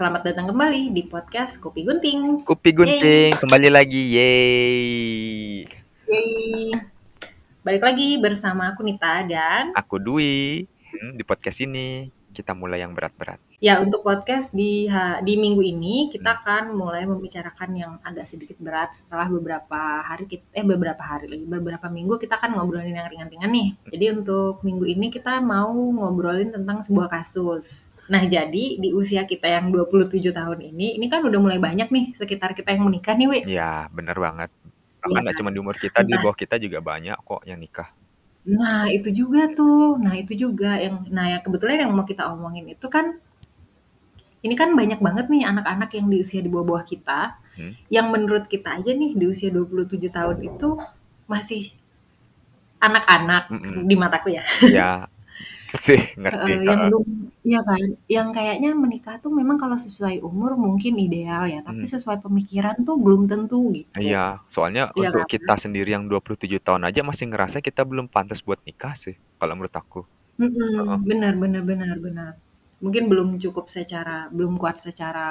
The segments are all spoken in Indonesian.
Selamat datang kembali di podcast Kopi Gunting. Kopi Gunting kembali lagi, yeay. Yeay. Balik lagi bersama aku Nita dan Aku Dwi. Hmm, di podcast ini kita mulai yang berat-berat. ya untuk podcast di di minggu ini Hmm. kita akan mulai membicarakan yang agak sedikit berat setelah beberapa hari eh beberapa hari lagi beberapa minggu kita akan ngobrolin yang ringan-ringan nih. Jadi untuk minggu ini kita mau ngobrolin tentang sebuah kasus. Nah, jadi di usia kita yang 27 tahun ini, ini kan udah mulai banyak nih sekitar kita yang menikah nih, Wi. Ya, bener banget. Iya Bahkan nggak kan? cuma di umur kita, di Entah bawah kita juga banyak kok yang nikah. Nah, itu juga tuh. Nah, itu juga yang nah ya kebetulan yang mau kita omongin itu kan ini kan banyak banget nih anak-anak yang di usia di bawah-bawah kita Hmm. yang menurut kita aja nih di usia 27 tahun itu masih anak-anak Mm-mm. di mataku ya. Ya, sih ngerti. Heeh, yang belum ya kan, yang kayaknya menikah tuh memang kalau sesuai umur mungkin ideal ya, tapi Hmm. sesuai pemikiran tuh belum tentu gitu. Iya, soalnya Iya untuk kan? kita sendiri yang 27 tahun aja masih ngerasa kita belum pantas buat nikah sih, kalau menurut aku. Heeh. Mm-mm, benar benar benar benar. Mungkin belum cukup secara belum kuat secara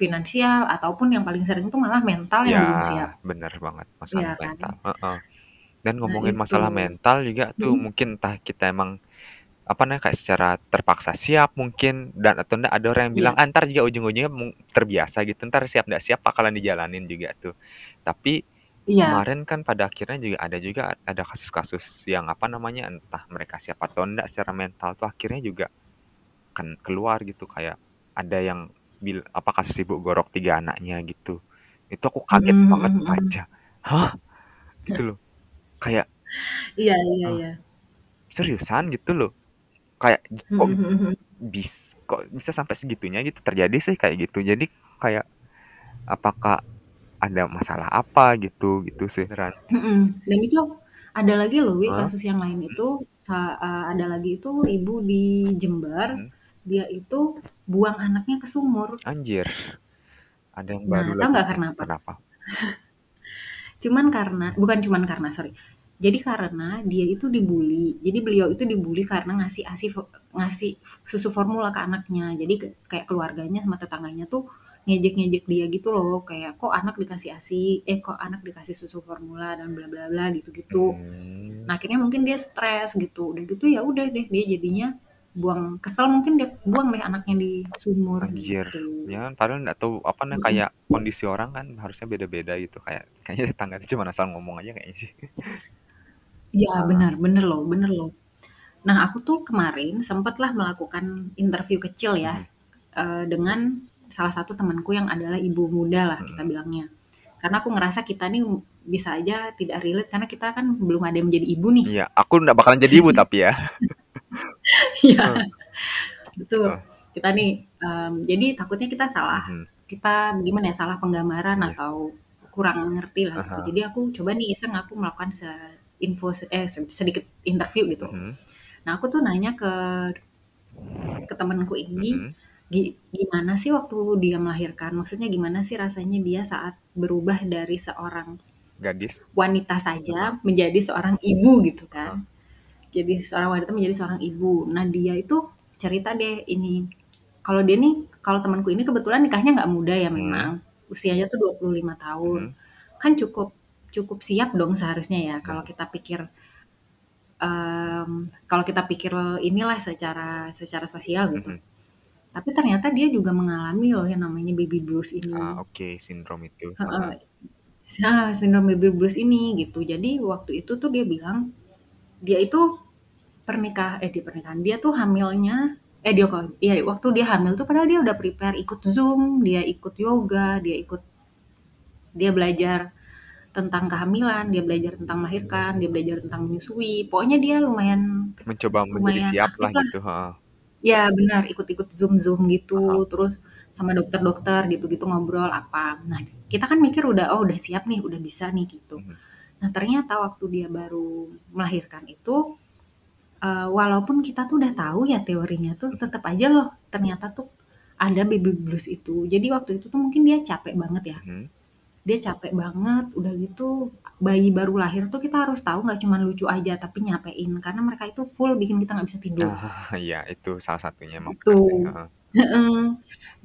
finansial ataupun yang paling sering tuh malah mental yang belum siap. Ya, bener banget Iya masalah kan? mental. Heeh. Dan Nah, ngomongin itu. masalah mental juga tuh Mm-mm. mungkin entah kita emang apa namanya kayak secara terpaksa siap mungkin dan atau enggak ada orang yang Iya. bilang ah, ntar juga ujung-ujungnya terbiasa gitu ntar siap nggak siap bakalan dijalanin juga tuh tapi Iya. kemarin kan pada akhirnya juga ada juga ada kasus-kasus yang apa namanya entah mereka siap atau enggak secara mental tuh akhirnya juga kan keluar gitu kayak ada yang bil apa kasus ibu gorok tiga anaknya gitu itu aku kaget Mm-mm, banget mm-mm. baca hah gitu loh kayak Iya iya "Hah, iya. seriusan gitu loh kayak kok Mm-mm. bis kok bisa sampai segitunya gitu terjadi sih kayak gitu jadi kayak apakah ada masalah apa gitu gitu sih Mm-mm. Dan itu ada lagi loh, Wi, Hah? kasus yang lain itu uh, ada lagi itu ibu di Jember, Hmm, dia itu buang anaknya ke sumur. anjir ada yang Nah, baru tahu lagi nggak karena apa? kenapa Cuman karena, bukan cuman karena, sorry. Jadi karena dia itu dibully. Jadi beliau itu dibully karena ngasih asi ngasih susu formula ke anaknya. Jadi ke- kayak keluarganya sama tetangganya tuh ngejek-ngejek dia gitu loh. Kayak kok anak dikasih asi, eh kok anak dikasih susu formula dan bla bla bla gitu-gitu. Hmm, Nah, akhirnya mungkin dia stres gitu. Udah gitu ya udah deh dia jadinya buang kesel mungkin dia buang deh anaknya di sumur anjir gitu. ya kan padahal nggak tahu apa nih kayak kondisi orang kan harusnya beda-beda gitu kayak kayaknya tetangga itu cuma asal ngomong aja kayaknya sih Iya Ah, benar, bener loh, bener loh. Nah, aku tuh kemarin sempatlah melakukan interview kecil ya mhm, eh, dengan salah satu temanku yang adalah ibu muda lah kita mhm. bilangnya. Karena aku ngerasa kita nih bisa aja tidak relate karena kita kan belum ada yang menjadi ibu nih. iya aku nggak bakalan jadi ibu tapi ya Iya, Heeh, betul. heeh, Kita nih, em, jadi takutnya kita salah. mhm, Kita gimana ya, salah penggambaran iya atau kurang ngerti lah gitu. aha, Jadi aku coba nih iseng aku melakukan se info eh se- sedikit interview gitu. mhm, Nah, aku tuh nanya ke ke temanku ini mhm. gi- gimana sih waktu dia melahirkan? Maksudnya gimana sih rasanya dia saat berubah dari seorang gadis wanita saja menjadi seorang ibu gitu kan? Jadi seorang wanita menjadi seorang ibu. Nah, dia itu cerita deh ini. Kalau dia nih, kalau temanku ini kebetulan nikahnya nggak muda ya mhm, memang. Usianya tuh 25 tahun. mhm, Kan cukup cukup siap dong seharusnya ya kalau mhm, kita pikir em, kalau kita pikir inilah secara secara sosial gitu. mhm. Tapi ternyata dia juga mengalami loh yang namanya baby blues ini. ah oke sindrom itu Nah, sindrom baby blues ini gitu. Jadi waktu itu tuh dia bilang dia itu pernikahan eh di pernikahan dia tuh hamilnya eh dia kok iya waktu dia hamil tuh padahal dia udah prepare ikut Zoom, dia ikut yoga, dia ikut dia belajar tentang kehamilan, dia belajar tentang melahirkan, dia belajar tentang menyusui. Pokoknya dia lumayan mencoba menjadi lumayan siap lah gitu ha. Ya benar, ikut-ikut Zoom-Zoom gitu, Aha, terus sama dokter-dokter gitu-gitu ngobrol apa. Nah, kita kan mikir udah oh udah siap nih, udah bisa nih gitu. mhm, Nah, ternyata waktu dia baru melahirkan itu eh, walaupun kita tuh udah tahu ya teorinya tuh mhm, tetap aja loh ternyata tuh ada baby blues itu. Jadi waktu itu tuh mungkin dia capek banget ya. mhm. Dia capek banget, udah gitu bayi baru lahir tuh kita harus tahu nggak cuma lucu aja tapi nyapein karena mereka itu full bikin kita nggak bisa tidur. Ah, iya itu salah satunya emang. Heeh,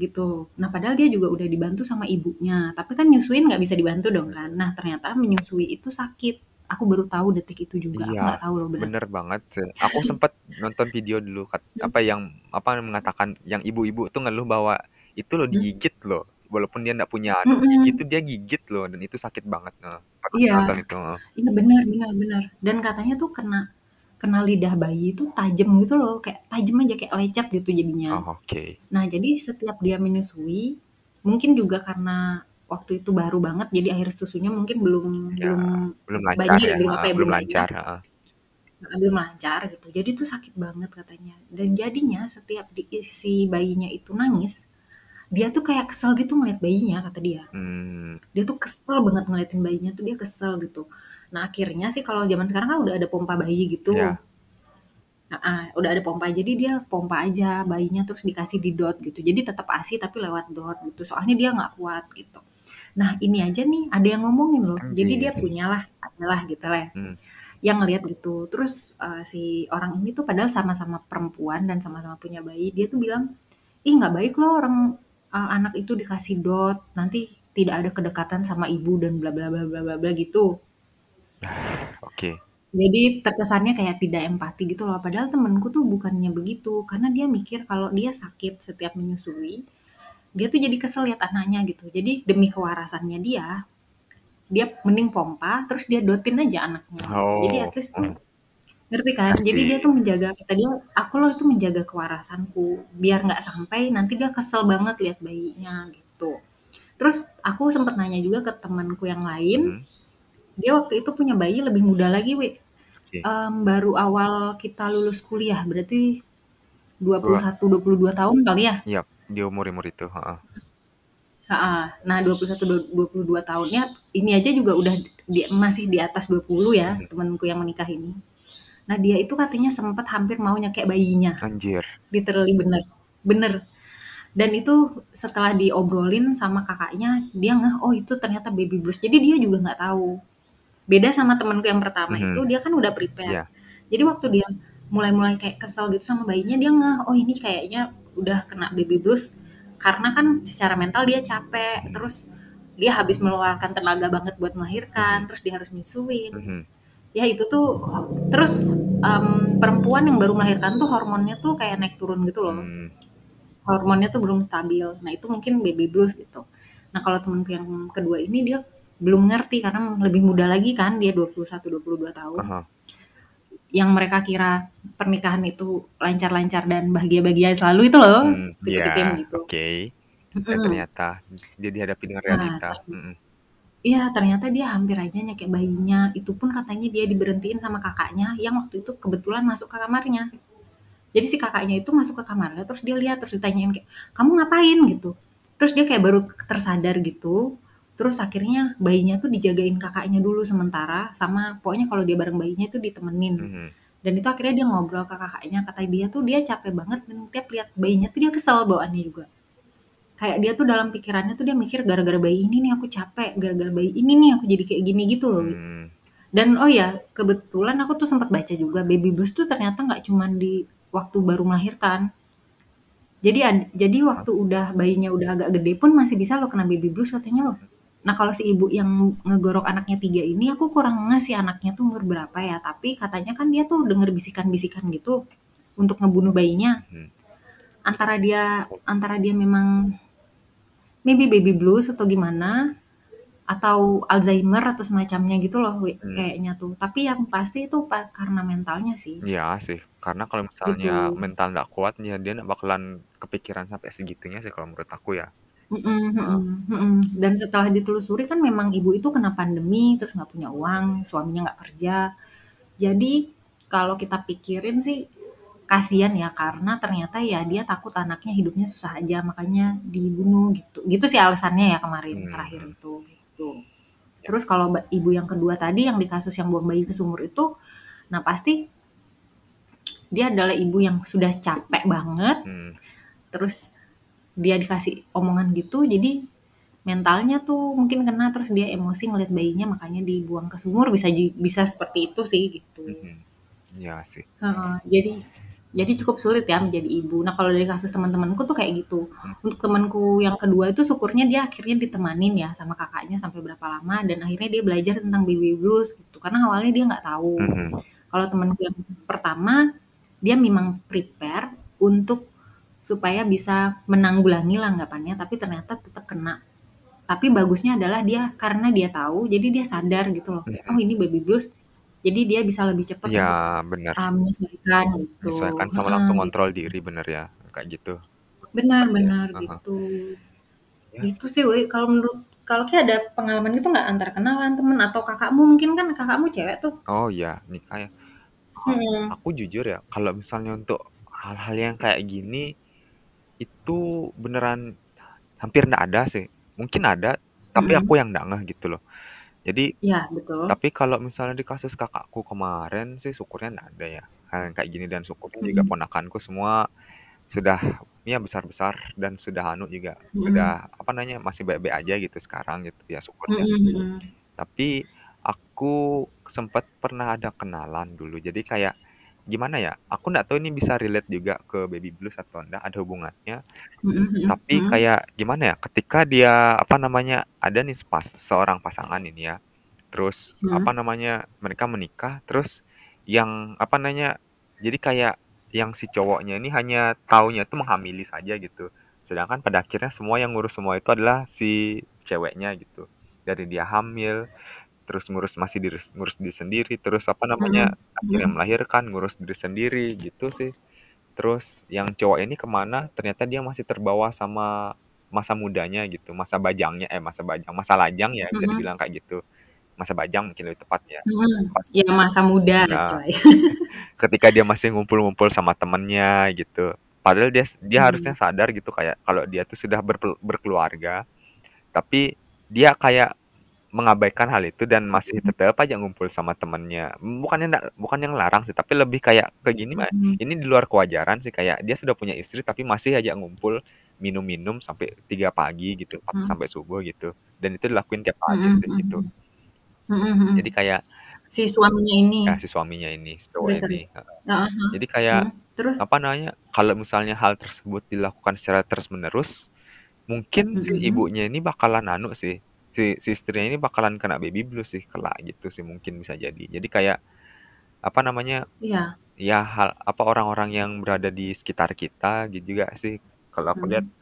gitu. Nah, padahal dia juga udah dibantu sama ibunya, tapi kan nyusuin nggak bisa dibantu dong kan. Nah, ternyata menyusui itu sakit. Aku baru tahu detik itu juga, aku Iya, nggak tahu loh bener. bener banget. Aku sempet nonton video dulu kat Mhm. apa yang apa mengatakan yang ibu-ibu tuh ngeluh bahwa itu loh Mhm. digigit loh, walaupun dia nggak punya anu gigi Mhm. tuh dia gigit loh dan itu sakit banget. Pernah Iya, itu, iya bener bener bener. Dan katanya tuh kena kena lidah bayi itu tajem gitu loh, kayak tajem aja kayak lecet gitu jadinya. Oh, oke. Nah, jadi setiap dia menyusui, mungkin juga karena waktu itu baru banget, jadi air susunya mungkin belum Ya, belum belum lancar banjir, ya, belum apa ya, belum lancar, banyak. Heeh, belum lancar gitu. Jadi tuh sakit banget katanya. Dan jadinya setiap di si bayinya itu nangis, dia tuh kayak kesel gitu ngeliat bayinya, kata dia. Mmm. Dia tuh kesel banget ngeliatin bayinya tuh, dia kesel gitu. Nah, akhirnya sih kalau zaman sekarang kan udah ada pompa bayi gitu. Iya. Heeh, udah ada pompa. Jadi dia pompa aja bayinya terus dikasih didot gitu. Jadi tetap ASI tapi lewat dot gitu. Soalnya dia nggak kuat gitu. Nah, ini aja nih ada yang ngomongin loh. Jadi dia punyalah, adalah gitu lah. Hmm. Yang ngeliat gitu. Terus uh, si orang ini tuh padahal sama-sama perempuan dan sama-sama punya bayi, dia tuh bilang, ih nggak baik loh orang uh, anak itu dikasih dot, nanti tidak ada kedekatan sama ibu dan bla bla bla bla bla bla gitu. Oke. Jadi terkesannya kayak tidak empati gitu loh. Padahal temenku tuh bukannya begitu, karena dia mikir kalau dia sakit setiap menyusui, dia tuh jadi kesel lihat anaknya gitu. Jadi demi kewarasannya dia, dia mending pompa, terus dia dotin aja anaknya. Gitu. Jadi Oh, at least hmm. tuh ngerti kan? Jadi dia tuh menjaga kata dia, aku loh itu menjaga kewarasanku, biar nggak sampai nanti dia kesel banget lihat bayinya gitu. Terus aku sempet nanya juga ke temanku yang lain, Mhm. dia waktu itu punya bayi lebih muda lagi, Wi. Oke. Um, baru awal kita lulus kuliah, berarti Dua. 21 22 tahun kali ya? Iya, di umur-umur itu, heeh. Heeh. Nah, 21 22 tahunnya ini aja juga udah di, masih di atas 20 ya, Mhm. temanku yang menikah ini. Nah, dia itu katanya sempat hampir mau nyekek bayinya. Anjir. Literally bener. Bener. Dan itu setelah diobrolin sama kakaknya, dia ngeh, oh itu ternyata baby blues. Jadi dia juga nggak tahu. Beda sama temanku yang pertama Mhm. itu, dia kan udah prepare. Iya. Jadi waktu dia mulai-mulai kayak kesel gitu sama bayinya, dia ngeh, oh ini kayaknya udah kena baby blues. Karena kan secara mental dia capek, Mhm. terus dia habis mengeluarkan tenaga banget buat melahirkan, Mhm. terus dia harus nyusuin. Mhm. Ya itu tuh, terus um, perempuan yang baru melahirkan tuh hormonnya tuh kayak naik turun gitu loh. Hmm. Hormonnya tuh belum stabil. Nah itu mungkin baby blues gitu. Nah kalau temenku yang kedua ini dia belum ngerti karena lebih muda lagi kan, dia 21 22 tahun. Aha. Yang mereka kira pernikahan itu lancar-lancar dan bahagia-bahagia selalu itu loh, Hmm, tipe-tipe iya, gitu. oke. Dan Mhm. ternyata dia dihadapi dengan Nah, realita. Mhm. Iya ternyata dia hampir aja nyekek bayinya. Itu pun katanya dia diberhentiin sama kakaknya yang waktu itu kebetulan masuk ke kamarnya. Jadi si kakaknya itu masuk ke kamarnya, terus dia lihat, terus ditanyain kayak, kamu ngapain gitu. Terus dia kayak baru tersadar gitu. Terus akhirnya bayinya tuh dijagain kakaknya dulu sementara, sama pokoknya kalau dia bareng bayinya itu ditemenin. Mhm. Dan itu akhirnya dia ngobrol ke kakaknya, kata dia tuh dia capek banget dan tiap lihat bayinya tuh dia kesel bawaannya juga. Kayak dia tuh dalam pikirannya tuh dia mikir gara-gara bayi ini nih aku capek, gara-gara bayi ini nih aku jadi kayak gini gitu loh. Hmm. Dan oh ya, kebetulan aku tuh sempat baca juga baby blues tuh ternyata nggak cuman di waktu baru melahirkan. Jadi ad- jadi waktu udah bayinya udah agak gede pun masih bisa lo kena baby blues katanya loh. Nah kalau si ibu yang ngegorok anaknya tiga ini aku kurang ngasih anaknya tuh umur berapa ya. Tapi katanya kan dia tuh denger bisikan-bisikan gitu untuk ngebunuh bayinya. Hmm. Antara dia antara dia memang maybe baby blues atau gimana atau Alzheimer atau semacamnya gitu loh Wi, Hmm. kayaknya tuh. Tapi yang pasti itu pa- karena mentalnya sih. Iya sih, karena kalau misalnya Gitu. mental nggak kuat ya dia nggak bakalan kepikiran sampai segitunya sih kalau menurut aku ya. Heeh. mm-mm, mm-mm. Dan setelah ditelusuri kan memang ibu itu kena pandemi, terus nggak punya uang, suaminya nggak kerja. Jadi kalau kita pikirin sih kasihan ya karena ternyata ya dia takut anaknya hidupnya susah aja makanya dibunuh gitu. Gitu sih alasannya ya kemarin Hmm. terakhir itu gitu. Terus kalau ibu yang kedua tadi yang di kasus yang buang bayi ke sumur itu, nah pasti dia adalah ibu yang sudah capek banget Hmm. terus dia dikasih omongan gitu jadi mentalnya tuh mungkin kena terus dia emosi ngeliat bayinya makanya dibuang ke sumur bisa bisa seperti itu sih gitu Mhm. Iya sih. Heeh, jadi Jadi cukup sulit ya menjadi ibu. Nah, kalau dari kasus teman-temanku tuh kayak gitu. Hmm. Untuk temanku yang kedua itu syukurnya dia akhirnya ditemanin ya sama kakaknya sampai berapa lama dan akhirnya dia belajar tentang baby blues gitu. Karena awalnya dia nggak tahu. Mhm. Kalau temanku yang pertama, dia memang prepare untuk supaya bisa menanggulangi lah anggapannya, tapi ternyata tetap kena. Tapi bagusnya adalah dia karena dia tahu, jadi dia sadar gitu loh. Mhm. Oh ini baby blues, jadi dia bisa lebih cepat Iya, untuk bener. uh, menyesuaikan gitu. Menyesuaikan sama Heeh, langsung gitu. ngontrol diri, bener ya, kayak gitu. Benar Iya, benar heeh. gitu. Ya. Gitu sih, Wi. Kalau menurut kalau Ki ada pengalaman gitu nggak antar kenalan temen atau kakakmu mungkin kan kakakmu cewek tuh? Oh iya, nikah ya. Hmm. Aku jujur ya, kalau misalnya untuk hal-hal yang kayak gini, itu beneran hampir nggak ada sih. Mungkin ada, tapi Mhm. aku yang nggak ngeh gitu loh. Jadi, Iya, betul. tapi kalau misalnya di kasus kakakku kemarin sih syukurnya nggak ada ya hal yang kayak gini dan syukurnya juga Mhm. ponakanku semua sudah ya besar-besar dan sudah anu juga, Mhm. sudah apa namanya, masih baik-baik aja gitu sekarang gitu ya syukurnya. Mhm mhm. Tapi aku sempat pernah ada kenalan dulu. Jadi kayak gimana ya? Aku nggak tahu ini bisa relate juga ke baby blues atau enggak, ada hubungannya. Mhm mhm Tapi mhm. kayak gimana ya? Ketika dia apa namanya, ada nih pas seorang pasangan ini ya. Terus apa Mhm. namanya, mereka menikah, terus yang apa namanya, jadi kayak yang si cowoknya ini hanya taunya tuh menghamili saja gitu. Sedangkan pada akhirnya semua yang ngurus semua itu adalah si ceweknya gitu. Dari dia hamil, terus ngurus masih diri ngurus diri sendiri, terus apa namanya, Mhm akhirnya melahirkan, ngurus diri sendiri gitu sih. Terus yang cowok ini ke mana, ternyata dia masih terbawa sama masa mudanya gitu, masa bajangnya, eh masa bajang, masa lajang ya bisa dibilang kayak gitu. Masa bajang mungkin lebih tepatnya. Pas Ya masa muda, Iya. coy. Ketika dia masih ngumpul-ngumpul sama temennya gitu. Padahal dia dia harusnya Mhm. sadar gitu kayak kalau dia tuh sudah berpel berkeluarga, tapi dia kayak mengabaikan hal itu dan masih Mhm. tetap aja ngumpul sama temennya. Bukannya ndak bukannya ngelarang sih, tapi lebih kayak ke gini mah, Mhm. ini di luar kewajaran sih, kayak dia sudah punya istri tapi masih aja ngumpul minum-minum sampai 3 pagi gitu, Mhm. sampai subuh gitu. Dan itu dilakuin tiap hari Mhm sih gitu. Mhm mhm. Jadi kayak Si suaminya ini. ya si suaminya ini, si cowok ini, heeh. Jadi kayak Mhm. Terus? apa namanya, kalau misalnya hal tersebut dilakukan secara terus-menerus, mungkin si Mhm. ibunya ini bakalan anu sih, si si istrinya ini bakalan kena baby blues sih kelak gitu sih mungkin bisa jadi. Jadi kayak apa namanya, Iya. ya hal apa orang-orang yang berada di sekitar kita gitu juga sih kalau aku lihat Mhm.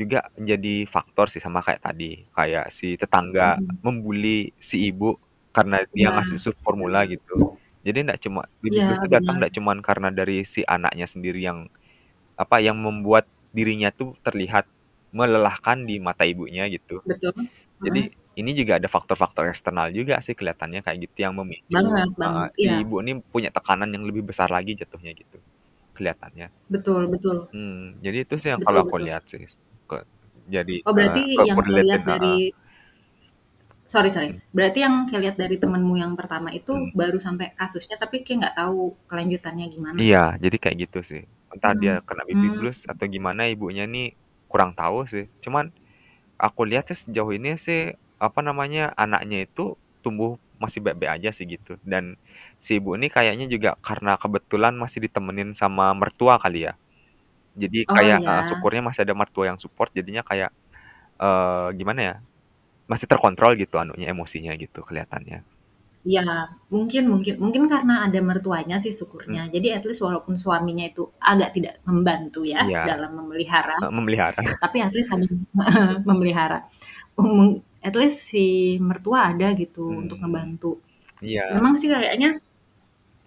juga menjadi faktor sih sama kayak tadi, kayak si tetangga Mhm. membuli si ibu karena dia Iya. ngasih sup formula gitu. Jadi ndak cuma baby Iya, blues itu datang benar. ndak cuman karena dari si anaknya sendiri yang apa, yang membuat dirinya tuh terlihat melelahkan di mata ibunya gitu. Betul. Jadi ini juga ada faktor-faktor eksternal juga sih kelihatannya kayak gitu yang memicu Banget heeh, banget, si iya. ibu ini punya tekanan yang lebih besar lagi jatuhnya gitu, kelihatannya. Betul betul. Hmm, jadi itu sih yang Betul kalau aku betul. lihat sih, ke jadi Oh berarti ke yang heeh. dari sorry sorry. Mhm. Berarti yang Ki lihat dari temenmu yang pertama itu Mhm. baru sampai kasusnya tapi Ki nggak tahu kelanjutannya gimana? Iya, jadi kayak gitu sih. Entah dia Mmm, kena baby mmm. blues atau gimana ibunya nih kurang tahu sih. Cuman aku lihat sih sejauh ini sih, apa namanya, anaknya itu tumbuh masih baik-baik aja sih gitu. Dan si ibu ini kayaknya juga karena kebetulan masih ditemenin sama mertua kali ya. Jadi Oh kayak ya. syukurnya masih ada mertua yang support jadinya kayak, eee, gimana ya, masih terkontrol gitu anunya, emosinya gitu kelihatannya. Iya, mungkin mungkin mungkin karena ada mertuanya sih Mmm. syukurnya. Jadi at least walaupun suaminya itu agak tidak membantu ya Iya. dalam memelihara, memelihara. tapi at least ada memelihara. At least si mertua ada gitu untuk Mmm. ngebantu. Iya. Memang sih kayaknya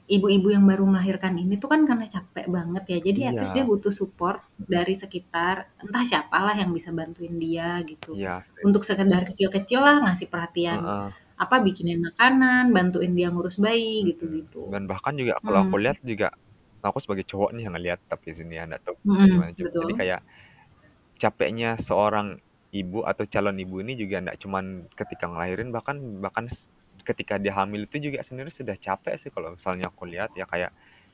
ibu-ibu yang baru melahirkan ini tuh kan karena capek banget ya, jadi at least dia Iya. butuh support Mhm. dari sekitar, entah siapalah yang bisa bantuin dia gitu. Iya sih. Untuk sekedar kecil-kecil lah ngasih perhatian, Heeh. Apa, bikinin makanan, bantuin dia ngurus bayi, Mhm. gitu-gitu. Dan bahkan juga kalau aku Mhm. lihat juga, aku sebagai cowok nih yang ngelihat tapi sini ya, tahu Mhm, gimana juga. betul. Jadi kayak capeknya seorang ibu atau calon ibu ini juga nggak cuman ketika ngelahirin, bahkan bahkan ketika dia hamil itu juga sebenarnya sudah capek sih kalau misalnya aku lihat ya, kayak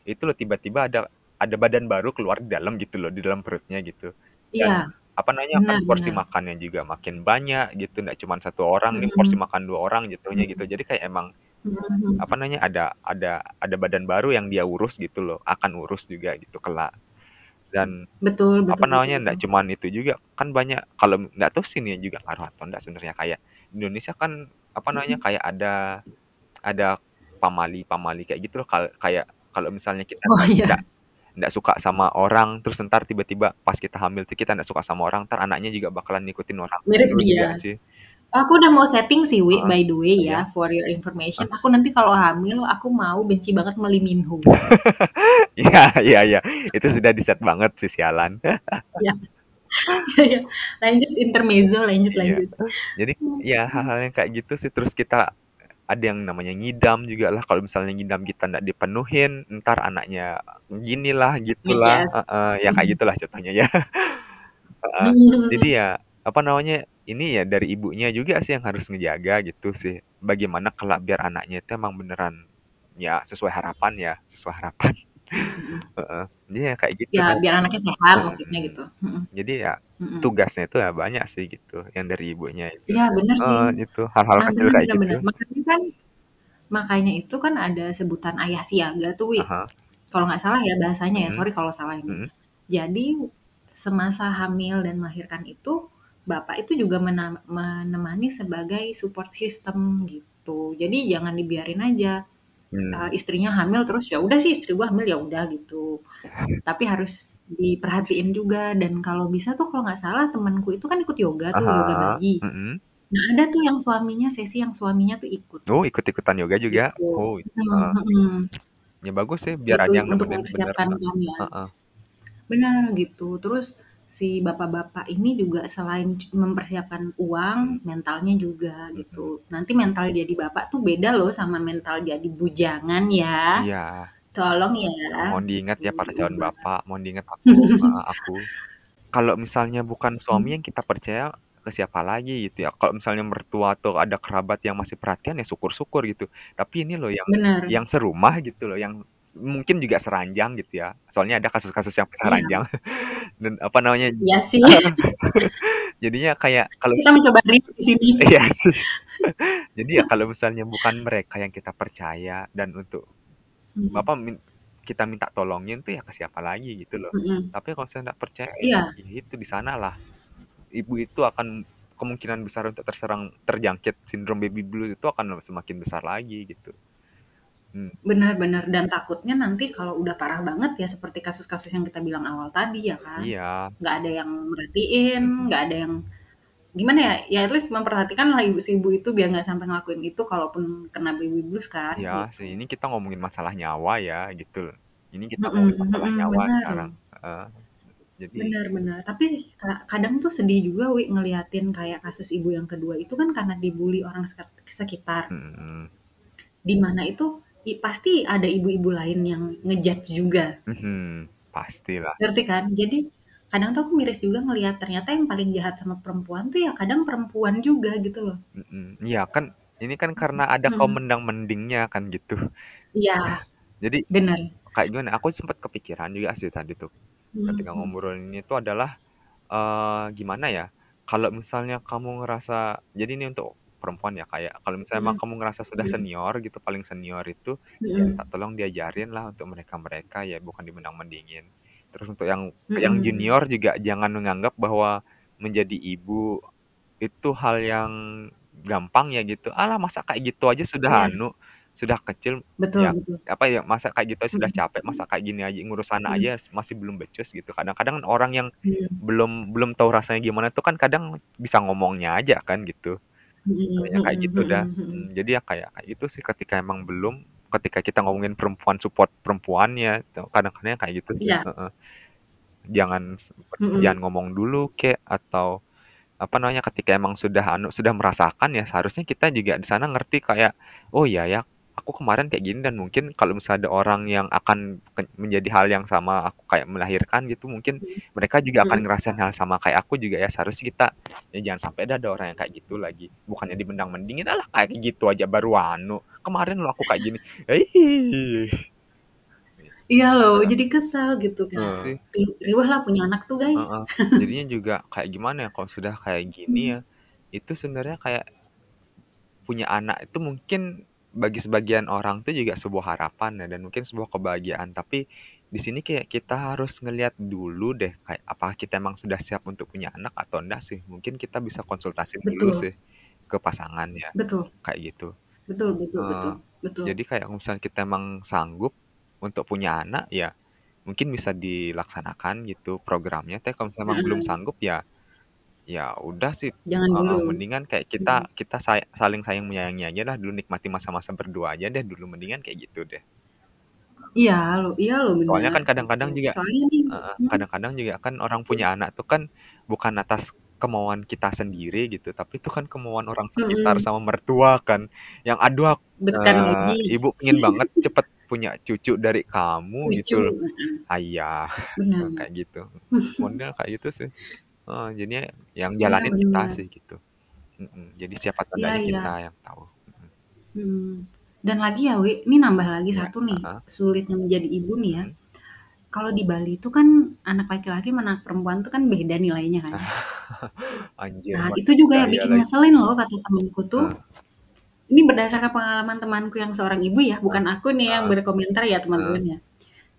itu loh tiba-tiba ada ada badan baru keluar di dalam gitu loh, di dalam perutnya gitu. Iya. Apa namanya, kan Benar porsi benar. makannya juga makin banyak gitu, nggak cuman 1 orang nih, porsi Mhm. makan 2 orang jatuhnya gitu. Jadi kayak emang Mhm mhm. apa namanya, ada ada ada badan baru yang dia urus gitu loh, akan urus juga gitu kelak. Dan, Betul apa betul betul namanya, nggak cuman itu juga, kan banyak kalau nggak tahu sih ini juga ngaruh atau enggak sebenarnya, kayak Indonesia kan, apa namanya, Mhm. kayak ada ada pamali-pamali kayak gitu loh, kayak kalau misalnya kita Oh, nggak nggak iya. Nggak suka sama orang, terus entar tiba-tiba pas kita hamil tuh kita nggak suka sama orang, entar anaknya juga bakalan ngikutin orang Mirip dia. sih. Aku udah mau setting sih Wi, Heeh. by the way ya, ya? for your information, Heeh. aku nanti kalau hamil, aku mau benci banget sama Lee Min Ho. Iya iya iya, itu sudah di-set banget sih, sialan. Iya. Lanjut, intermezzo, lanjut Iya. lanjut. Jadi, ya hal-hal yang kayak gitu sih, terus kita ada yang namanya ngidam jugalah, kalau misalnya ngidam kita nggak dipenuhin, entar anaknya ginilah, gitulah Nge-Cas. heeh, ya kayak gitulah contohnya ya. Mhm Jadi ya, apa namanya, ini ya dari ibunya juga sih yang harus ngejaga gitu sih, bagaimana kelak biar anaknya itu emang beneran ya sesuai harapan ya, sesuai harapan. Heeh. Jadi ya kayak gitu Ya, biar anaknya sehat maksudnya gitu. Jadi ya, tugasnya itu ya banyak sih gitu, yang dari ibunya itu. Iya, bener sih. Heeh, itu, hal-hal Nah, kecil bener kayak bener gitu. bener. Makanya kan makanya itu kan ada sebutan ayah siaga tuh Wi, hah. kalau nggak salah ya bahasanya ya, Mhm. sorry kalau salah ini. Mhm. Jadi, semasa hamil dan melahirkan itu, bapak itu juga menemani sebagai support system gitu. Jadi jangan dibiarin aja, eee, Mmm. istrinya hamil terus, ya udah sih istri gua hamil, ya udah gitu. Tapi harus diperhatiin juga dan kalau bisa tuh kalau nggak salah temenku itu kan ikut yoga tuh, yoga hah, bayi. mhm. Nah, ada tuh yang suaminya sesi yang suaminya tuh ikut. Oh, ikut-ikutan yoga juga? Gitu. Oh, Mhm heeh. mhm. Ya bagus sih, biar Gitu, ada yang untuk mempersiapkan Kak. kehamilan. Heeh. Bener, gitu. Terus si bapak-bapak ini juga selain mempersiapkan uang, mentalnya juga gitu. Nanti mental jadi bapak tuh beda loh sama mental jadi bujangan ya. Iya. Tolong ya, Mohon diingat ya para calon diubah. bapak, mohon diingat aku aku. Kalau misalnya bukan suami yang kita percaya, ke siapa lagi gitu ya. Kalau misalnya mertua atau ada kerabat yang masih perhatian, ya syukur-syukur gitu. Tapi ini loh yang Bener. yang serumah gitu loh, yang mungkin juga seranjang gitu ya, soalnya ada kasus-kasus yang Iya. ranjang dan apa namanya Iya sih. jadinya kayak kalau Kita mencoba di sini. iya sih. Jadi ya kalau misalnya bukan mereka yang kita percaya dan untuk apa, min kita minta tolongin tuh ya ke siapa lagi gitu loh. Mhm. Tapi kalau misalnya nggak percaya, Iya. ya itu di sanalah ibu itu akan kemungkinan besar untuk terserang terjangkit sindrom baby blues itu akan semakin besar lagi gitu. Bener bener, dan takutnya nanti kalau udah parah banget ya seperti kasus-kasus yang kita bilang awal tadi ya kan, Iya. nggak ada yang merhatiin, nggak ada yang gimana ya, ya at least memperhatikanlah ibu si ibu itu biar nggak sampai ngelakuin itu kalaupun kena baby blues kan, Iya sih, gitu. ini kita ngomongin masalah nyawa ya, gitu. Ini kita ngomongin masalah nyawa bener sekarang, loh. Jadi bener. Tapi ka kadang tuh sedih juga Wi, ngeliatin kayak kasus ibu yang kedua itu kan karena dibully orang sekitar. Mhm. Di mana itu, pasti ada ibu-ibu lain yang nge-judge juga. Mhm, pastilah. Ngerti kan? Jadi, kadang tuh aku miris juga ngelihat ternyata yang paling jahat sama perempuan tuh ya kadang perempuan juga gitu loh. Iya kan, ini kan karena ada Mhm, kaum mhm. mendang-mendingnya kan gitu. Iya. Jadi, Bener. kayak gimana, aku sempet kepikiran juga sih tadi tuh, ketika mhm. ngobrolin itu adalah, eee, gimana ya, kalau misalnya kamu ngerasa jadi ini untuk perempuan ya, kayak kalau misalnya emang Mhm, kamu ngerasa sudah mhm. senior gitu, paling senior itu, ya minta Mhm. tolong diajarinlah untuk mereka-mereka ya, bukan dimendang-mendingin. Terus untuk yang yang Mhm. junior juga jangan menganggap bahwa menjadi ibu itu hal yang gampang ya gitu, "Alah masa kayak gitu aja sudah Iya. anu, sudah kecil, Betul ya betul. apa ya, masa kayak gitu sudah Mhm. capek, masa kayak gini aja ngurus anak Mhm. aja masih belum becus," gitu. Kadang-kadang orang yang Mhm. belum belum tahu rasanya gimana tuh kan kadang bisa ngomongnya aja kan gitu. Mhm Kayak gitu dah, mhm mhm, mhm. jadi ya kayak kayak gitu sih ketika emang belum ketika kita ngomongin perempuan support perempuan ya, itu kadang-kadang kayak gitu sih, heeh. Jangan s Mhm. jangan ngomong dulu kek, atau apa namanya, ketika emang sudah anu, sudah merasakan ya seharusnya kita juga di sana ngerti kayak, "Oh iya ya, aku kemarin kayak gini," dan mungkin kalau misalnya ada orang yang akan menjadi hal yang sama aku kayak melahirkan gitu, mungkin Mhm, mereka juga akan mhm. ngerasain hal sama kayak aku juga ya, seharusnya kita ya jangan sampai ada orang yang kayak gitu lagi. Bukannya dimendang-mendingin, "Alah kayak gitu aja baru anu, kemarin loh aku kayak gini." Iya loh, Heeh. jadi kesel gitu kan. Iya sih. Ri riweuh lah punya anak tuh guys. Heeh, jadinya juga kayak gimana ya, kalau sudah kayak gini Mhm. ya, itu sebenarnya kayak punya anak itu mungkin bagi sebagian orang tuh juga sebuah harapan ya dan mungkin sebuah kebahagiaan, tapi di sini kayak kita harus ngelihat dulu deh kayak apakah kita emang sudah siap untuk punya anak atau enggak sih. Mungkin kita bisa konsultasi dulu Betul. sih ke pasangan ya, Betul. kayak gitu. Betul betul Eee, betul betul. jadi kayak misalnya kita emang sanggup untuk punya anak, ya mungkin bisa dilaksanakan gitu programnya, tapi kalau misalnya emang belum sanggup ya ya udah sih Jangan dulu. mendingan kayak kita Mhm. kita say saling sayang menyayangi aja lah dulu, nikmati masa-masa berdua aja deh dulu, mendingan kayak gitu deh. Iya loh iya loh, Soalnya kan gitu. kadang-kadang juga kadang-kadang juga kan orang punya anak tuh kan bukan atas kemauan kita sendiri gitu, tapi itu kan kemauan orang sekitar Mhm. sama mertua kan, yang, "Aduh ak Bentar eee, lagi. ibu pengen banget cepet punya cucu dari kamu," gitu. heeh. Ah, iya, Benar. kayak gitu. Model kayak gitu sih. Heeh, jadinya yang Iya, jalanin kita bener. sih gitu. Mhm, jadi siapa atau Iya enggaknya kita iya. yang tahu. Mhm. Mhm. Dan lagi ya Wi, ini nambah lagi Iya, satu nih, heeh. sulitnya menjadi ibu nih ya. Mhm. Kalau di Bali itu kan anak laki-laki sama anak perempuan tuh kan beda nilainya kan. Anjir, Nah, itu juga yang gaya bikin lagi. ngeselin loh kata temenku tuh. Heeh. Ini berdasarkan pengalaman temanku yang seorang ibu ya, bukan aku nih yang heeh. berkomentar ya Heeh. teman-teman ya.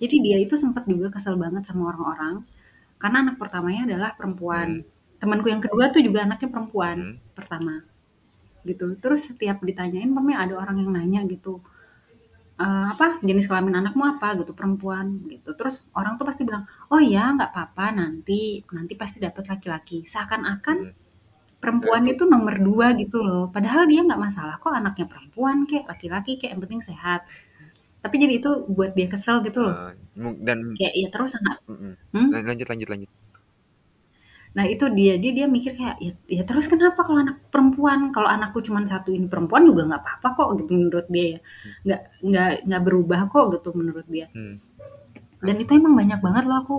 Jadi dia itu sempet juga kesel banget sama orang-orang, karena anak pertamanya adalah perempuan. Mhm. Temenku yang kedua tuh juga anaknya perempuan, Mhm. pertama. Gitu. Terus setiap ditanyain pokoknya ada orang yang nanya gitu, eee, apa, "Jenis kelamin anakmu apa?" Gitu, "Perempuan." Gitu. Terus orang tuh pasti bilang, "Oh ya, nggak papa nanti, nanti pasti dapet laki-laki." Seakan-akan Mhm. perempuan itu nomor 2 gitu loh, padahal dia nggak masalah kok anaknya perempuan kek, laki-laki kek, yang penting sehat. Tapi jadi itu buat dia kesel gitu loh. Mung dan Kayak ya terus anak hmm? lan lanjut lanjut lanjut. Nah itu dia, dia dia mikir kayak, "Ya ya terus kenapa kalau anakku perempuan? Kalau anakku cuman 1 ini perempuan juga nggak papa kok," gitu menurut dia ya. Hmm. Nggak nggak nggak berubah kok gitu menurut dia. Hmm. Dan itu emang banyak banget loh aku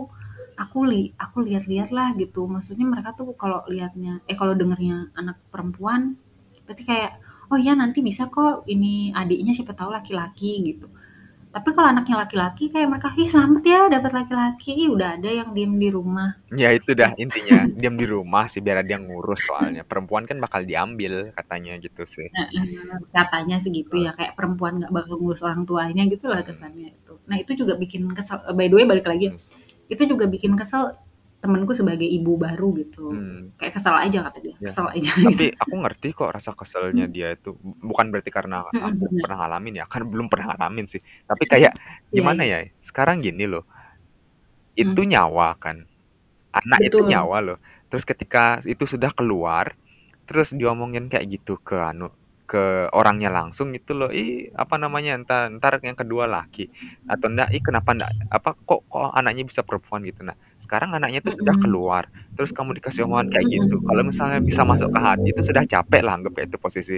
aku li aku lihat-lihat lah gitu, maksudnya mereka tuh kalau lihatnya eh kalau dengernya anak perempuan, berarti kayak, "Oh ya nanti bisa kok ini adiknya siapa tahu laki-laki," gitu. Tapi kalau anaknya laki-laki kayak mereka, "Ih selamat ya dapet laki-laki, ih udah ada yang diem di rumah." Ya itu dah Gitu. intinya, diam di rumah sih biar ada yang ngurus soalnya, perempuan kan bakal diambil katanya gitu sih. Katanya gitu Heeh. ya, kayak perempuan nggak bakal ngurus orang tuanya gitulah Mhm. kesannya itu. Nah itu juga bikin kesel by the way balik lagi ya, Mhm. itu juga bikin kesel temenku sebagai ibu baru gitu. Hmm. Kayak kesel aja kata dia, Ya. kesel aja gitu. Tapi aku ngerti kok rasa keselnya Hmm. dia itu, bu bukan berarti karena Mhm, aku bener. pernah ngalamin ya, kan belum pernah ngalamin sih. Tapi kayak Iya gimana iya. ya, sekarang gini loh, itu Hmm. nyawa kan, anak itu Betul. nyawa loh. Terus ketika itu sudah keluar, terus diomongin kayak gitu ke anu, ke orangnya langsung gitu loh, "Ih," apa namanya, entar entar yang kedua laki atau enggak, "Ih kenapa ndak apa, kok kok anaknya bisa perempuan?" Gitu. Nah, sekarang anaknya itu sudah keluar, terus kamu dikasih omongan kayak gitu, kalau misalnya bisa masuk ke hati itu sudah capek lah anggap kayak itu posisi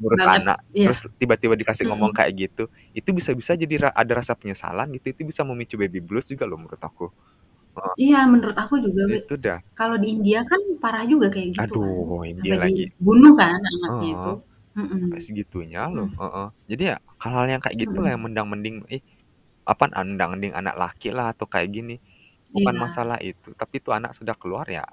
ngurus Banget, anak, iya. terus tiba-tiba dikasih ngomong kayak gitu, itu bisa-bisa jadi ra ada rasa penyesalan gitu, itu bisa memicu baby blues juga loh menurut aku. Heeh. Iya menurut aku juga Itu dah. kalau di India kan parah juga kayak gitu kan, Aduh, India sampai lagi. dibunuh kan anaknya itu. Heeh. Sampai segitunya loh, Mhm. heeh. Jadi ya hal-hal yang kayak gitu lah yang Mhm. mendang-mending, ih apa, mendang-mending anak laki lah atau kayak gini. Bukan Iya. masalah itu, tapi itu anak sudah keluar ya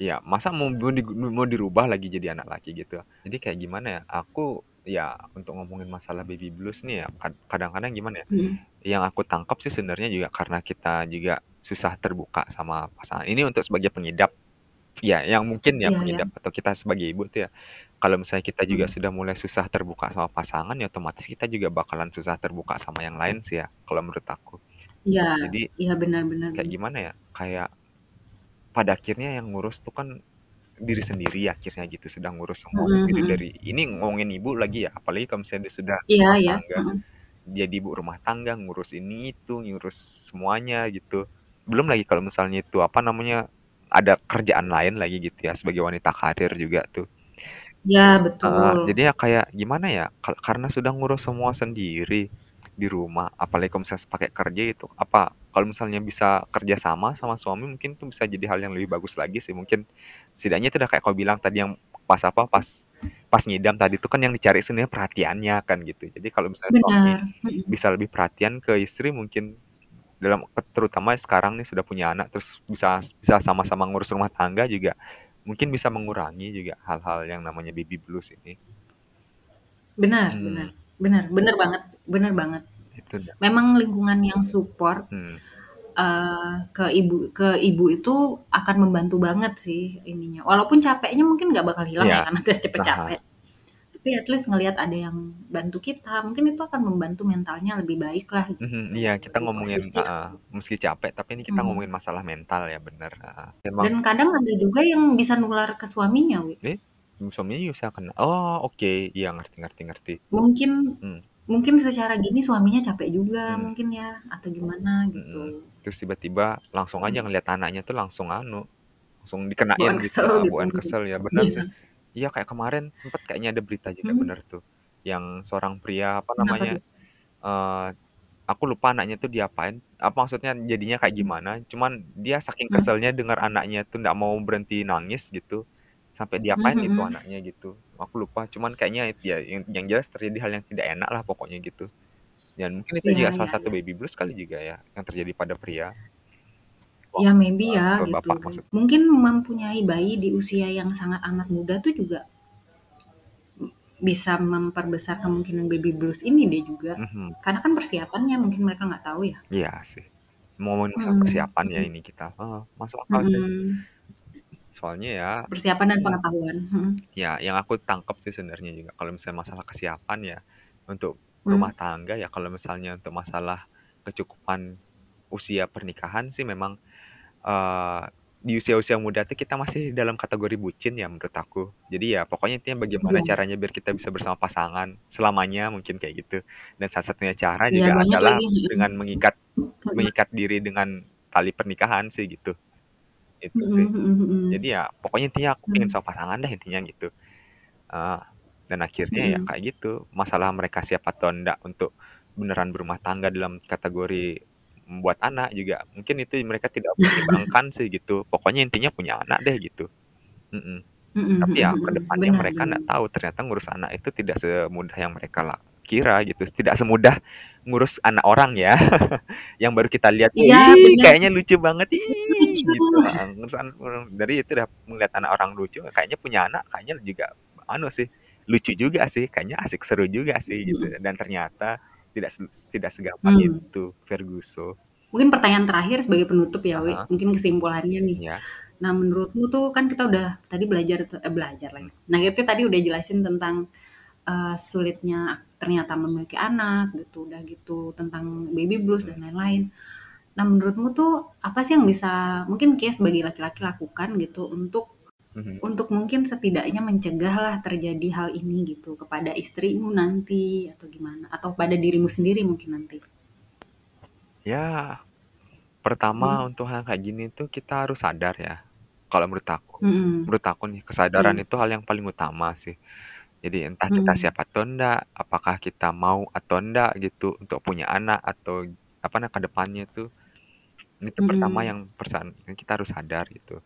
ya masa mau mau di mau dirubah lagi jadi anak laki gitu. Jadi kayak gimana ya, aku ya untuk ngomongin masalah baby blues nih ya, kad kadang-kadang gimana ya, Mhm. yang aku tangkap sih sebenarnya juga karena kita juga susah terbuka sama pasangan. Ini untuk sebagai pengidap, ya yang mungkin ya iya. pengidap atau kita sebagai ibu tuh ya, kalau misalnya kita juga Mhm. sudah mulai susah terbuka sama pasangan, ya otomatis kita juga bakalan susah terbuka sama yang lain sih ya, kalau menurut aku. Iya, Jadi iya benar benar kayak gimana ya, kayak pada akhirnya yang ngurus tuh kan diri sendiri akhirnya gitu, sedang ngurus semua Mhm sendiri mhm. dari ini ngomongin ibu lagi ya, apalagi kalau misalnya dia sudah Iya rumah iya, tangga, mhm. jadi ibu rumah tangga, ngurus ini itu, ngurus semuanya gitu. Belum lagi kalau misalnya itu, apa namanya, ada kerjaan lain lagi gitu ya, sebagai wanita karir juga tuh. Iya Heeh, betul. jadi ya kayak gimana ya, karena sudah ngurus semua sendiri di rumah, apalagi kalau misalnya pakai kerja itu, apa, kalau misalnya bisa kerja sama sama suami mungkin itu bisa jadi hal yang lebih bagus lagi sih mungkin. Setidaknya itu udah kayak kau bilang tadi yang pas apa, pas pas ngidam tadi itu kan yang dicari sebenarnya perhatiannya kan gitu. Jadi kalau misalnya suami Benar, mhm. bisa lebih perhatian ke istri mungkin dalam terutama sekarang nih sudah punya anak, terus bisa bisa sama-sama ngurus rumah tangga juga, mungkin bisa mengurangi juga hal-hal yang namanya baby blues ini. Benar benar Hmm. Bener bener banget bener banget. Itu. Memang lingkungan yang support, Hmm. eee, ke ibu ke ibu itu akan membantu banget sih ininya. Walaupun capeknya mungkin nggak bakal hilang Iya. ya karena tes cepet Aha. capek. Tapi at least ngelihat ada yang bantu kita, mungkin itu akan membantu mentalnya lebih baik lah gitu, Mhm, iya kita lebih ngomongin positif. heeh, meski capek tapi ini kita Mhm. ngomongin masalah mental ya bener, heeh. Emang Dan kadang ada juga yang bisa nular ke suaminya, Wi. Eh? Suaminya bisa kena? Oh oke, iya ngerti ngerti ngerti. Mungkin Hmm. mungkin secara gini suaminya capek juga Hmm. mungkin ya atau gimana Mhm. gitu. Terus tiba-tiba langsung aja Mhm. ngelihat anaknya tuh langsung anu, langsung dikenain Bawaan gitu, kesel heeh, gitu mungkin. kesel ya bener Iya. sih. Iya kayak kemarin sempet kayaknya ada berita juga Mhm. bener tuh, yang seorang pria apa Kenapa namanya, tuh? eee, aku lupa anaknya tuh diapain, apa maksudnya jadinya kayak Mhm. gimana, cuman dia saking Mmm. keselnya denger anaknya tuh nggak mau berhenti nangis gitu, sampai diapain gitu mhm. anaknya gitu, aku lupa. Cuman kayaknya ya yang yang jelas terjadi hal yang tidak enak lah pokoknya gitu. Dan mungkin itu Iya juga salah iya satu iya. baby blues kali juga ya, yang terjadi pada pria. Ya maybe ya maksud gitu Bapak kan. maksud Mungkin mempunyai bayi di usia yang sangat amat muda tuh juga bisa memperbesar kemungkinan baby blues ini deh juga. Mhm. Karena kan persiapannya mungkin mereka nggak tahu ya. Iya sih. Ngomongin masalah Mhm persiapan ya ini kita, heeh, masuk akal sih. Mhm. Soalnya ya Persiapan dan pengetahuan, mhm. ya yang aku tangkep sih sebenarnya juga kalau misalnya masalah kesiapan ya, untuk Mmm. rumah tangga ya kalau misalnya untuk masalah kecukupan usia pernikahan sih memang, eee, di usia-usia muda tuh kita masih dalam kategori bucin ya menurut aku. Jadi ya pokoknya intinya bagaimana Iya. caranya biar kita bisa bersama pasangan selamanya mungkin kayak gitu. Dan salah satunya cara Iya juga adalah lagi, dengan mengikat mengikat diri dengan tali pernikahan sih gitu. Itu sih. Jadi ya pokoknya intinya aku pengen Mmm. sama pasangan dah intinya gitu. Eee, dan akhirnya ya Mhm. kayak gitu, masalah mereka siap atau enggak untuk beneran berumah tangga dalam kategori membuat anak juga mungkin itu mereka tidak mempertimbangkan sih gitu. Pokoknya intinya punya anak deh gitu. Mhm. Mhm Tapi mhm ya ke mhm. depannya Benar mereka nggak tahu ternyata ngurus anak itu tidak semudah yang mereka la kira gitu, tidak semudah ngurus anak orang ya. Yang baru kita lihat Iya "Ih bener. kayaknya lucu banget, ih," Lucu. gitu, heeh, ngurus anak dari itu udah ngelihat anak orang lucu kayaknya punya anak kayaknya juga anu sih, lucu juga sih, kayaknya asik seru juga sih gitu. Dan ternyata tidak tidak segampang Mmm. itu, Ferguson. Mungkin pertanyaan terakhir sebagai penutup ya, Ah Wi, hah. mungkin kesimpulannya nih. Iya. Nah menurutmu tuh kan kita udah tadi belajar eh, belajar lagi. Nah itu tadi udah jelasin tentang, eee, sulitnya ternyata memiliki anak gitu, udah gitu tentang baby blues dan lain-lain. Nah menurutmu tuh apa sih yang bisa mungkin Kia sebagai laki-laki lakukan gitu untuk Mhm. untuk mungkin setidaknya mencegah lah terjadi hal ini gitu kepada istrimu nanti atau gimana? Atau pada dirimu sendiri mungkin nanti? Ya, pertama Mhm. untuk hal kayak gini tuh kita harus sadar ya, kalau menurut aku. Mhm. Menurut aku nih kesadaran Iya. itu hal yang paling utama sih. Jadi entah kita Mhm. siap atau enggak, apakah kita mau atau enggak gitu untuk punya anak atau apa nah ke depannya tuh. Itu pertama Mhm. yang persan kita harus sadar gitu.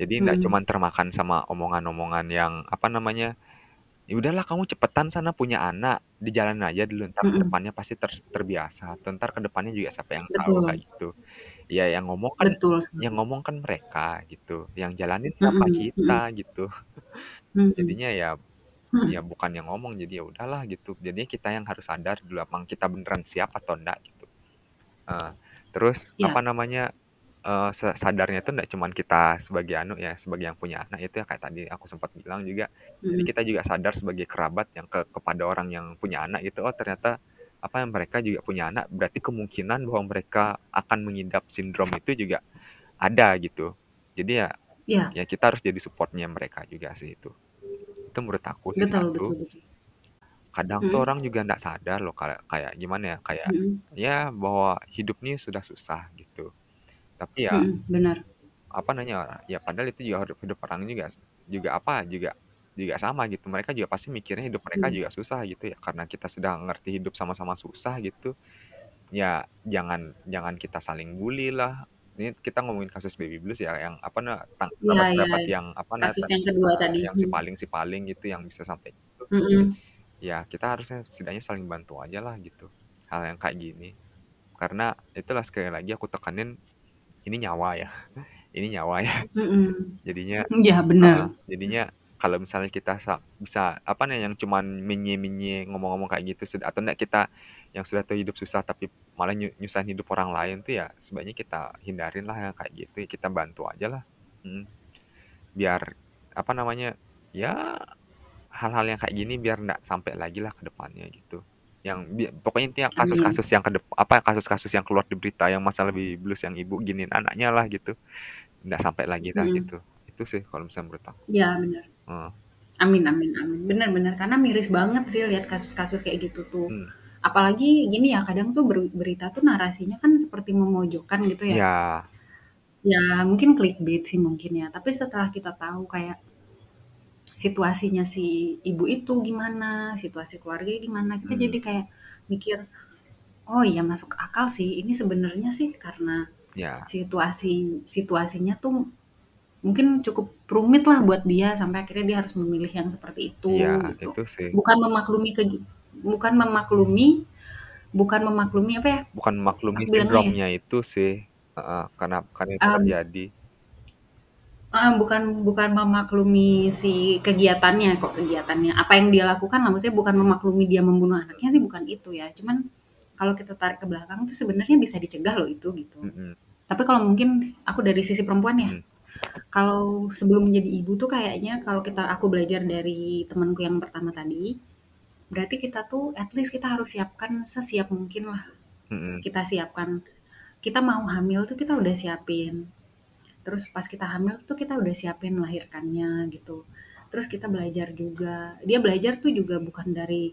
Jadi nggak Mhm. cuman termakan sama omongan-omongan yang apa namanya, "Ya udahlah kamu cepetan sana punya anak, dijalanin aja dulu entar ke Mhm. depannya pasti ter terbiasa, atau entar ke depannya juga siapa yang tahu," kayak Betul. gitu. Ya yang ngomong kan Betul yang sekali. ngomong kan mereka gitu, yang jalanin siapa? Mhm mhm. Kita gitu. Mhm. Jadinya ya Mhm. ya bukan yang ngomong, jadi ya udahlah gitu. Jadinya kita yang harus sadar dulu emang kita beneran siap atau enggak gitu. Eee, terus apa Iya. namanya, se sadarnya itu nggak cuman kita sebagai anu ya, sebagai yang punya anak itu ya kayak tadi aku sempat bilang juga, jadi Mhm. kita juga sadar sebagai kerabat yang ke kepada orang yang punya anak gitu, oh ternyata apa, mereka juga punya anak, berarti kemungkinan bahwa mereka akan mengidap sindrom itu juga ada gitu. Jadi ya Iya. ya kita harus jadi support-nya mereka juga sih itu. Itu menurut aku sih Betul satu. betul betul. Kadang tuh Mhm. orang juga nggak sadar loh kayak kayak gimana ya, kayak Mhm. ya bahwa hidup nih sudah susah gitu. Tapi ya Mhm, benar. apa namanya, ya padahal itu juga hidup hidup orang juga juga apa, juga juga sama gitu. Mereka juga pasti mikirnya hidup mereka Mmm. juga susah gitu ya, karena kita sudah ngerti hidup sama-sama susah gitu. Ya jangan jangan kita saling bully lah. Ini kita ngomongin kasus baby blues ya yang apa nah, tang kerabat-kerabat iya. yang apa nah, Kasus yang kedua tadi, yang mhm. sipaling-sipaling gitu yang bisa sampai gitu. Ya kita harusnya setidaknya saling bantu aja lah gitu, hal yang kayak gini. Karena itulah sekali lagi aku tekanin, ini nyawa ya, ini nyawa ya. Mhm. Jadinya Iya heeh, bener. jadinya kalau misalnya kita sa bisa, apa nih, yang cuman menye-menye, ngomong-ngomong kayak gitu sed atau enggak kita yang sudah tahu hidup susah tapi malah nyu nyusahin hidup orang lain tuh ya sebaiknya kita hindarin lah yang kayak gitu, kita bantu ajalah, mhm. Biar, apa namanya, ya hal-hal yang kayak gini biar nggak sampai lagi lah ke depannya gitu. Yang pokoknya intinya Amin. kasus-kasus yang kedep apa, kasus-kasus yang keluar di berita yang masalah Baby Blues yang ibu giniin anaknya lah gitu, nggak sampai lagi dah Mhm. gitu. Itu sih kalau misalnya menurut aku. Iya, bener. Heeh. Amin amin amin. Bener, karena miris banget sih lihat kasus-kasus kayak gitu tuh. Mmm. Apalagi gini ya, kadang tuh ber berita tuh narasinya kan seperti memojokkan gitu ya. Iya. Ya mungkin clickbait sih mungkin ya, tapi setelah kita tahu kayak situasinya si ibu itu gimana, situasi keluarganya gimana, kita Mmm. jadi kayak mikir, "Oh iya masuk akal sih, ini sebenarnya sih karena Iya. situasi situasinya tuh mungkin cukup rumit lah buat dia sampai akhirnya dia harus memilih yang seperti itu," gitu. itu sih. Bukan memaklumi keji bukan memaklumi bukan memaklumi apa ya, Bukan memaklumi bilangnya ya sindromnya itu sih, heeh, karena karena itu Mmm. terjadi. Heeh, bukan bukan memaklumi si kegiatannya kok kegiatannya, apa yang dia lakukan lah, maksudnya bukan memaklumi dia membunuh anaknya sih bukan itu ya, cuman kalau kita tarik ke belakang tuh sebenarnya bisa dicegah loh itu, gitu. Mhm. Tapi kalau mungkin aku dari sisi perempuan ya, Mhm. kalau sebelum menjadi ibu tuh kayaknya kalau kita aku belajar dari temenku yang pertama tadi, berarti kita tuh at least kita harus siapkan sesiap mungkin lah, Mhm. kita siapkan. Kita mau hamil tuh kita udah siapin, terus pas kita hamil tuh kita udah siapin melahirkannya gitu. Terus kita belajar juga, dia belajar tuh juga bukan dari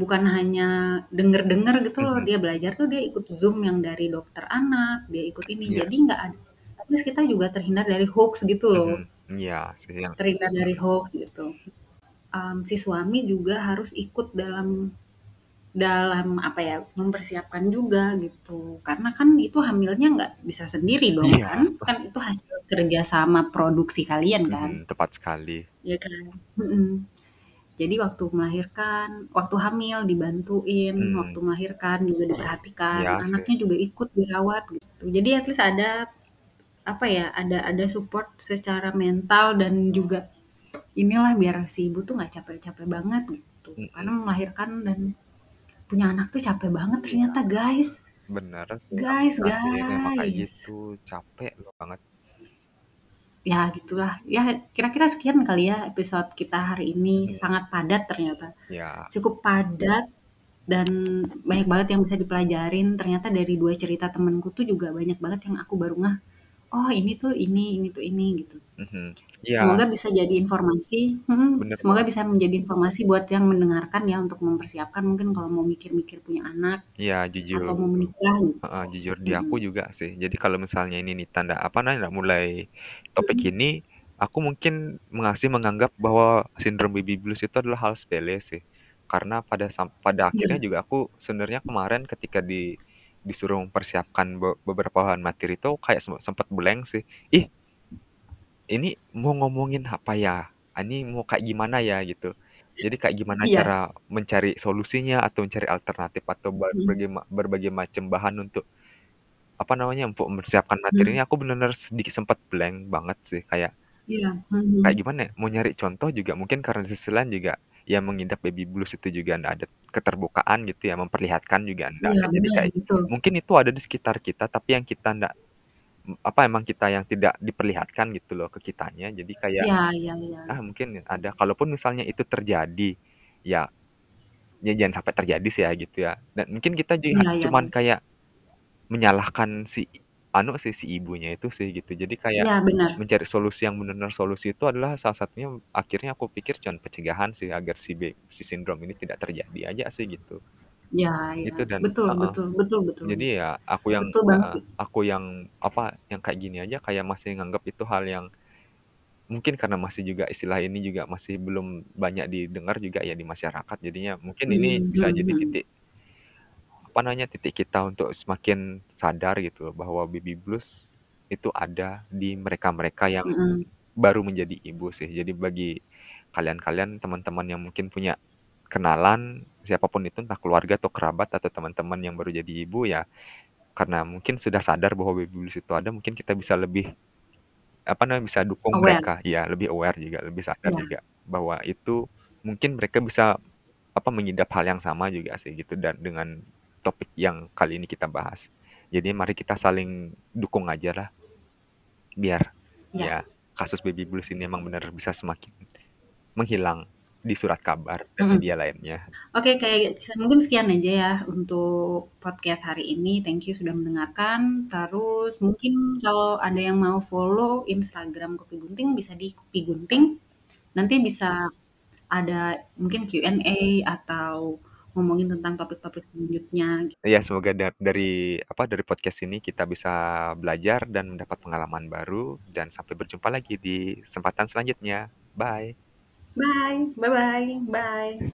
bukan hanya denger-denger gitu loh, dia belajar tuh dia ikut Zoom yang dari dokter anak, dia ikut ini, Iya. jadi nggak ad at least kita juga terhindar dari hoaks gitu loh. Mhm, iya sih yang Terhindar dari hoaks gitu. Mmm, si suami juga harus ikut dalam dalam apa ya, mempersiapkan juga gitu, karena kan itu hamilnya nggak bisa sendiri dong Iya. kan, kan itu hasil kerja sama produksi kalian kan. Mhm, tepat sekali. Iya kan? Jadi waktu melahirkan, waktu hamil dibantuin, waktu Mmm. melahirkan juga diperhatikan, sih. anaknya juga ikut dirawat gitu. Jadi at least ada, apa ya, ada ada support secara mental dan juga inilah biar si ibu tuh nggak capek-capek banget gitu, karena Mhm. melahirkan dan punya anak tuh capek banget Iya. ternyata guys. Bener sih, Guys ngerasain emang kayak guys. gitu, capek banget. Ya gitulah, ya kira-kira sekian kali ya episode kita hari ini, Mhm. sangat padat ternyata. Iya. Cukup padat dan banyak banget yang bisa dipelajarin, ternyata dari 2 cerita temenku tuh juga banyak banget yang aku baru ngeh, "Oh ini tuh ini, ini tuh ini," gitu. Mhm, iya. Semoga bisa jadi informasi Bener semoga bisa menjadi informasi buat yang mendengarkan ya untuk mempersiapkan mungkin kalau mau mikir-mikir punya anak, Iya jujur atau mau menikah gitu. heeh, jujur di aku Mhm. juga sih. Jadi kalau misalnya ini nih tanda apa namanya, nggak mulai topik Mhm. ini, aku mungkin masih menganggap bahwa sindrom Baby Blues itu adalah hal sepele sih. Karena pada pada akhirnya Iya. juga aku sebenarnya kemarin ketika di disuruh mempersiapkan be beberapa bahan materi itu kayak sem sempet blank sih, "Ih ini mau ngomongin apa ya? Ini mau kayak gimana ya?" Gitu. Jadi kayak gimana Iya. cara mencari solusinya atau mencari alternatif atau Mhm. berbagai ma berbagai macam bahan untuk, apa namanya, untuk mempersiapkan materinya aku bener-bener sedikit sempet blank banget sih, kayak Iya, kayak mhm. gimana ya, mau nyari contoh juga mungkin karena di sisi lain juga yang mengidap Baby Blues itu juga nggak ada keterbukaan gitu ya, memperlihatkan juga Iya sih. Jadi bener, kayak betul. mungkin itu ada di sekitar kita tapi yang kita ndak apa, emang kita yang tidak diperlihatkan gitu loh ke kitanya, jadi kayak, Iya iya iya. ah, mungkin ada kalaupun misalnya itu terjadi, ya ya jangan sampai terjadi sih ya gitu ya, dan mungkin kita juga iya cuman iya. kayak menyalahkan si anu sih, si ibunya itu sih gitu. Jadi kayak Iya bener. mencari solusi yang bener-bener solusi itu adalah salah satunya akhirnya aku pikir cuman pencegahan sih agar si be si sindrom ini tidak terjadi aja sih gitu. Iya iya, Itu dan betul heeh. betul betul betul. Jadi ya aku yang Betul banget heeh, sih. aku yang apa, yang kayak gini aja kayak masih nganggep itu hal yang mungkin karena masih juga istilah ini juga masih belum banyak didengar juga ya di masyarakat, jadinya mungkin ini Mhm bisa mhm jadi mhm. titik apa namanya, titik kita untuk semakin sadar gitu loh bahwa Baby Blues itu ada di mereka-mereka yang Mhm. baru menjadi ibu sih. Jadi bagi kalian-kalian, teman-teman yang mungkin punya kenalan, siapa pun itu entah keluarga atau kerabat atau teman-teman yang baru jadi ibu ya, karena mungkin sudah sadar bahwa Baby Blues itu ada, mungkin kita bisa lebih apa namanya, bisa dukung Aware. mereka. Iya, lebih aware juga, lebih sadar Iya. juga bahwa itu mungkin mereka bisa apa, mengidap hal yang sama juga sih gitu dan dengan topik yang kali ini kita bahas. Jadi mari kita saling dukung aja lah. Biar Iya. ya kasus baby blues ini emang benar bisa semakin menghilang di surat kabar dan Mhm. media lainnya. Oke, kayak mungkin sekian aja ya untuk podcast hari ini. Thank you sudah mendengarkan. Terus mungkin kalau ada yang mau follow Instagram Kopi Gunting bisa di Kopi Gunting. Nanti bisa ada mungkin Q&A atau ngomongin tentang topik-topik selanjutnya. Iya, semoga da dari apa, dari podcast ini kita bisa belajar dan mendapat pengalaman baru dan sampai berjumpa lagi di kesempatan selanjutnya. Bye. Bye. Bye-bye. Bye.